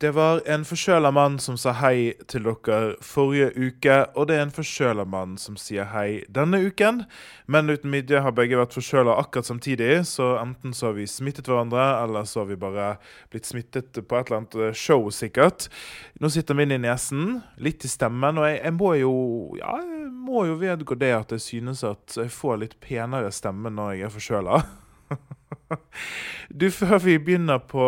Det var en forkjøla mann som sa hei til dere forrige uke, og det er en forkjøla mann som sier hei denne uken. Men uten midje har begge vært forkjøla akkurat samtidig, så enten så har vi smittet hverandre, eller så har vi bare blitt smittet på et eller annet show, sikkert. Nå sitter min i nesen, litt i stemmen, og jeg, jeg må jo ja, jeg må jo vedgå det at jeg synes at jeg får litt penere stemme når jeg er forkjøla. Du, Før vi begynner på,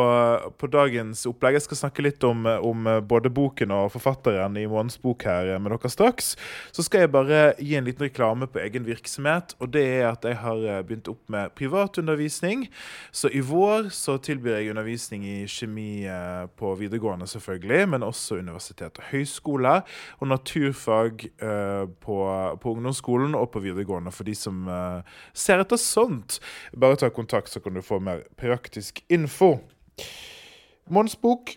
på, dagens opplegg, jeg skal snakke litt om, om både boken og forfatteren i Månens bok her med dere straks, så skal jeg bare gi en liten reklame på egen virksomhet. og Det er at jeg har begynt opp med privatundervisning. Så i vår så tilbyr jeg undervisning i kjemi eh, på videregående, selvfølgelig, men også universitet og høyskole, og naturfag uh, på, på, ungdomsskolen og på videregående for de som uh, ser etter sånt. Bare ta kontakt, så kan du få mer praktisk info. Mons bok,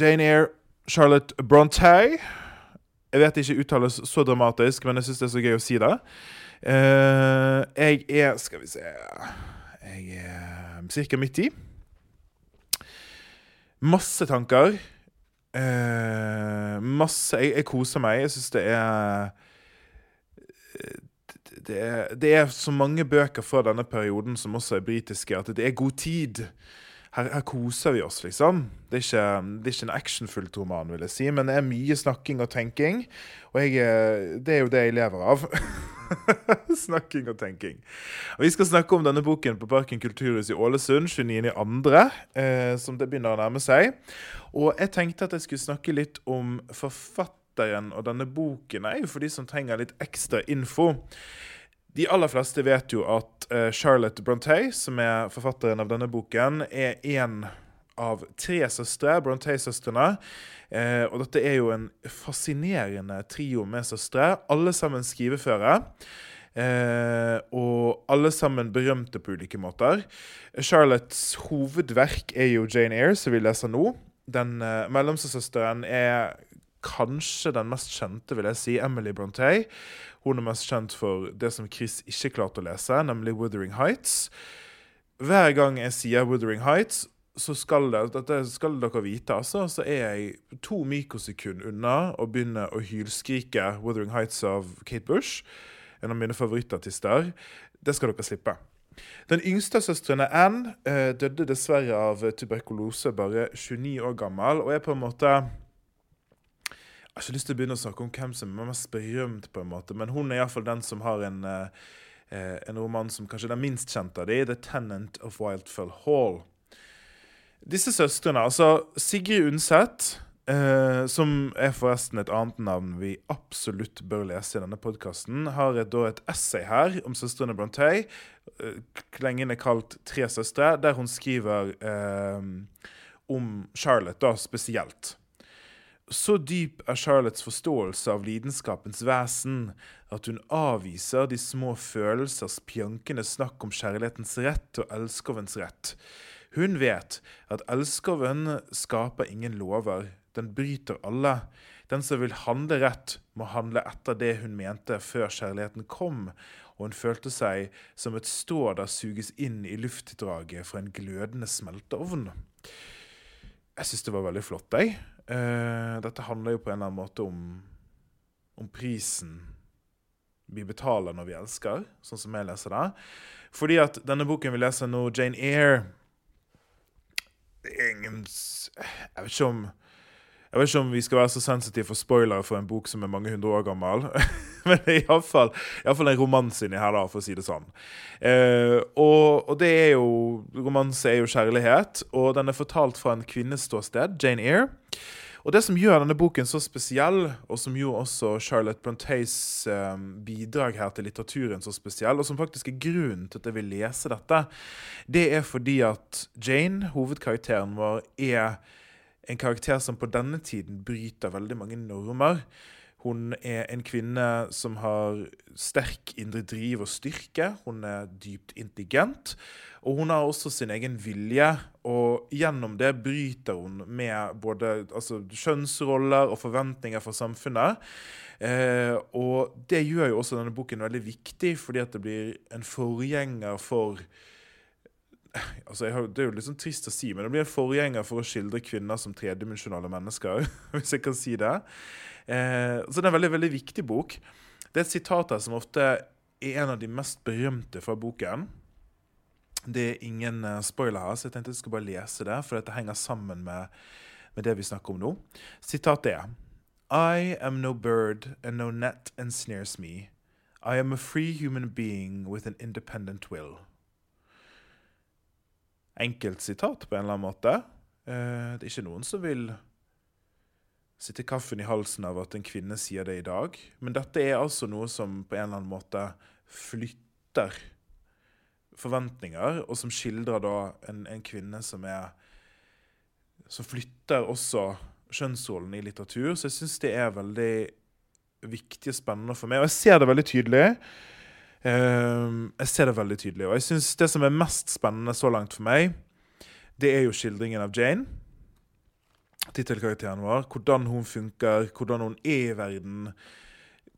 Jane Eyre, Charlotte Brontë. Jeg vet det ikke uttales så dramatisk, men jeg syns det er så gøy å si det. Uh, jeg er Skal vi se Jeg er ca. midt i. Masse tanker. Uh, masse jeg, jeg, koser meg. Jeg syns det er det er, det er, så mange bøker fra denne perioden som også er britiske, at det er god tid. Her, her koser vi oss, liksom. Det er ikke, det er ikke en actionfullt roman, vil jeg si, men det er mye snakking og tenking. Og jeg, det er jo det jeg lever av. snakking og tenking. Og vi skal snakke om denne boken på Parken kulturhus i Ålesund 29.2., eh, som det begynner å nærme seg. Og jeg tenkte at jeg skulle snakke litt om forfatteren og denne boken er jo for de som trenger litt ekstra info. De aller fleste vet jo at uh, Charlotte Brontë, som er forfatteren av denne boken, er en av tre søstre, Brontë-søstrene. Eh, og dette er jo en fascinerende trio med søstre, alle sammen skriveføre. Eh, og alle sammen berømte på ulike måter. Charlottes hovedverk er jo Jane Eyre, som vi leser nå. Den eh, mellomste er kanskje den mest kjente, vil jeg si, Emily Brontë. Hun er mest kjent for det som Chris ikke klarte å lese, nemlig 'Wuthering Heights'. Hver gang jeg sier 'Wuthering Heights', så skal, det, dette skal dere vite, altså, så er jeg to mikrosekunder unna å begynne å hylskrike 'Wuthering Heights' av Kate Bush, en av mine favorittartister. Det skal dere slippe. Den yngste søstrene Anne eh, døde dessverre av tuberkulose, bare 29 år gammel, og er på en måte jeg har ikke lyst til å begynne å snakke om hvem som er mest berømt, på en måte, men hun er iallfall den som har en, eh, en roman som kanskje er den minst kjente av de, 'The Tenant of Wildfell Hall'. Disse søstrene, altså Sigrid Undset, eh, som er forresten et annet navn vi absolutt bør lese i denne podkasten, har da et essay her om søstrene Brontë, eh, klengende kalt 'Tre søstre', der hun skriver eh, om Charlotte da spesielt. Så dyp er Charlottes forståelse av lidenskapens vesen at hun avviser de små følelsers pjankende snakk om kjærlighetens rett og elskovens rett. Hun vet at elskoven skaper ingen lover, den bryter alle. Den som vil handle rett, må handle etter det hun mente før kjærligheten kom, og hun følte seg som et stå der suges inn i luftdraget fra en glødende smelteovn. Jeg syns det var veldig flott, jeg. Uh, dette handler jo på en eller annen måte om, om prisen vi betaler når vi elsker, sånn som jeg leser det. Fordi at denne boken vi leser nå, Jane Eyre, ingen Jeg vet ikke om jeg vet ikke om vi skal være så sensitive for spoilere for en bok som er mange hundre år gammel. Men det er iallfall en romanse inni her, da, for å si det sånn. Eh, og, og det er jo Romanse er jo kjærlighet, og den er fortalt fra en kvinnes ståsted, Jane Eyre. Og det som gjør denne boken så spesiell, og som gjorde også Charlotte Brontes eh, bidrag her til litteraturen så spesiell, og som faktisk er grunnen til at jeg vil lese dette, det er fordi at Jane, hovedkarakteren vår, er en karakter som på denne tiden bryter veldig mange normer. Hun er en kvinne som har sterk indre driv og styrke. Hun er dypt intelligent. Og hun har også sin egen vilje, og gjennom det bryter hun med både altså, kjønnsroller og forventninger fra samfunnet. Eh, og det gjør jo også denne boken veldig viktig, fordi at det blir en forgjenger for altså har, Det er jo litt sånn trist å si, men det blir en forgjenger for å skildre kvinner som tredimensjonale mennesker, hvis jeg kan si det. Eh, så det er en veldig, veldig viktig bok. Det er et sitat her som ofte er en av de mest berømte fra boken. Det er ingen eh, spoiler her, så jeg tenkte jeg skulle bare lese det, for dette henger sammen med, med det vi snakker om nå. Sitatet er I am no bird, and no net ensnares me. I am a free human being with an independent will enkelt sitat på en eller annen måte. Eh, Det er ikke noen som vil sitte kaffen i halsen av at en kvinne sier det i dag. Men dette er altså noe som på en eller annen måte flytter forventninger, og som skildrer da en, en kvinne som er Som flytter også kjønnsrollen i litteratur. Så jeg syns det er veldig viktig og spennende for meg. Og jeg ser det veldig tydelig. Ehm, jeg ser det veldig tydelig. Og jeg synes det som er mest spennende så langt for meg, det er jo skildringen av Jane. Tittelkarakteren vår. Hvordan hun funker, hvordan hun er i verden.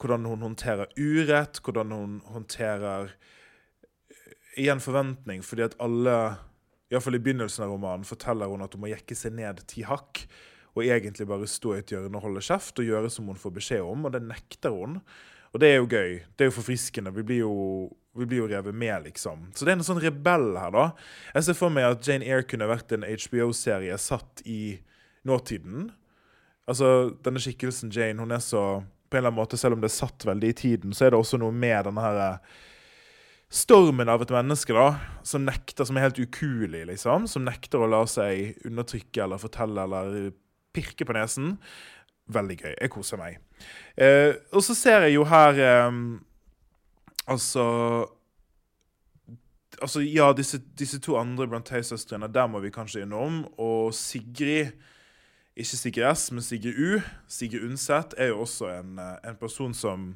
Hvordan hun håndterer urett, hvordan hun håndterer eh, Igjen forventning, fordi at alle, iallfall i begynnelsen av romanen, forteller hun at hun må jekke seg ned ti hakk. Og egentlig bare stå i et hjørne og holde kjeft og gjøre som hun får beskjed om. Og det nekter hun. Og det er jo gøy. Det er jo forfriskende. Vi blir jo, vi blir jo revet med, liksom. Så det er en sånn rebell her, da. Jeg ser for meg at Jane Eyre kunne vært en HBO-serie satt i nåtiden. Altså, denne skikkelsen Jane, hun er så På en eller annen måte, selv om det er satt veldig i tiden, så er det også noe med denne her eh, stormen av et menneske, da, som nekter, som er helt ukuelig, liksom. Som nekter å la seg undertrykke eller fortelle eller pirke på nesen. Veldig gøy. Jeg koser meg. Eh, og så ser jeg jo her eh, Altså Altså, ja, disse, disse to andre Brontë-søstrene, der må vi kanskje innom. Og Sigrid Ikke Sigrid S, men Sigrid U. Sigrid Undset er jo også en, eh, en person som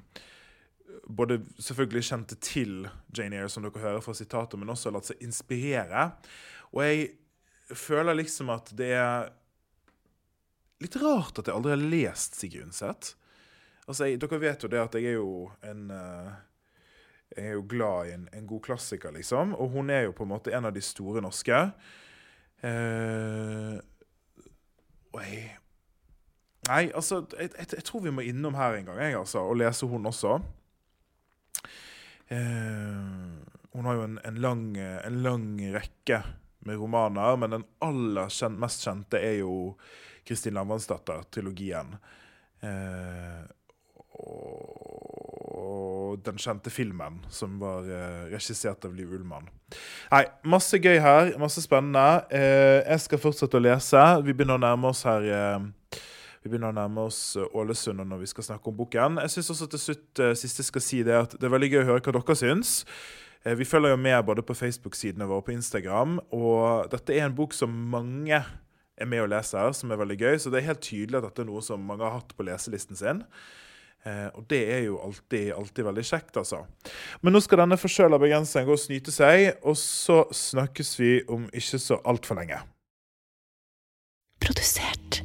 både selvfølgelig kjente til Jane Eyre, som dere hører fra sitatet, men også latt seg inspirere. Og jeg føler liksom at det er litt rart at jeg aldri har lest Sigrid Undset. Altså, jeg, dere vet jo det at jeg er jo en uh, Jeg er jo glad i en, en god klassiker, liksom. Og hun er jo på en måte en av de store norske. Uh, og jeg Nei, altså jeg, jeg, jeg tror vi må innom her en gang, jeg, altså, og lese hun også. Uh, hun har jo en, en, lang, en lang rekke med romaner, men den aller kjent, mest kjente er jo Kristin Lavransdatter-trilogien. Eh, og den kjente filmen som var eh, regissert av Liv Ullmann. Nei, masse gøy her. Masse spennende. Eh, jeg skal fortsette å lese. Vi begynner å nærme oss her vi begynner å nærme oss Ålesund når vi skal snakke om boken. Jeg synes også til slutt siste skal si det at det er veldig gøy å høre hva dere syns. Vi følger jo med både på Facebook-sidene våre og på Instagram. Og dette er en bok som mange er med og leser, som er veldig gøy. Så det er helt tydelig at dette er noe som mange har hatt på leselisten sin. Eh, og det er jo alltid, alltid veldig kjekt, altså. Men nå skal denne forkjøla bergenseren gå og snyte seg, og så snakkes vi om ikke så altfor lenge. Produsert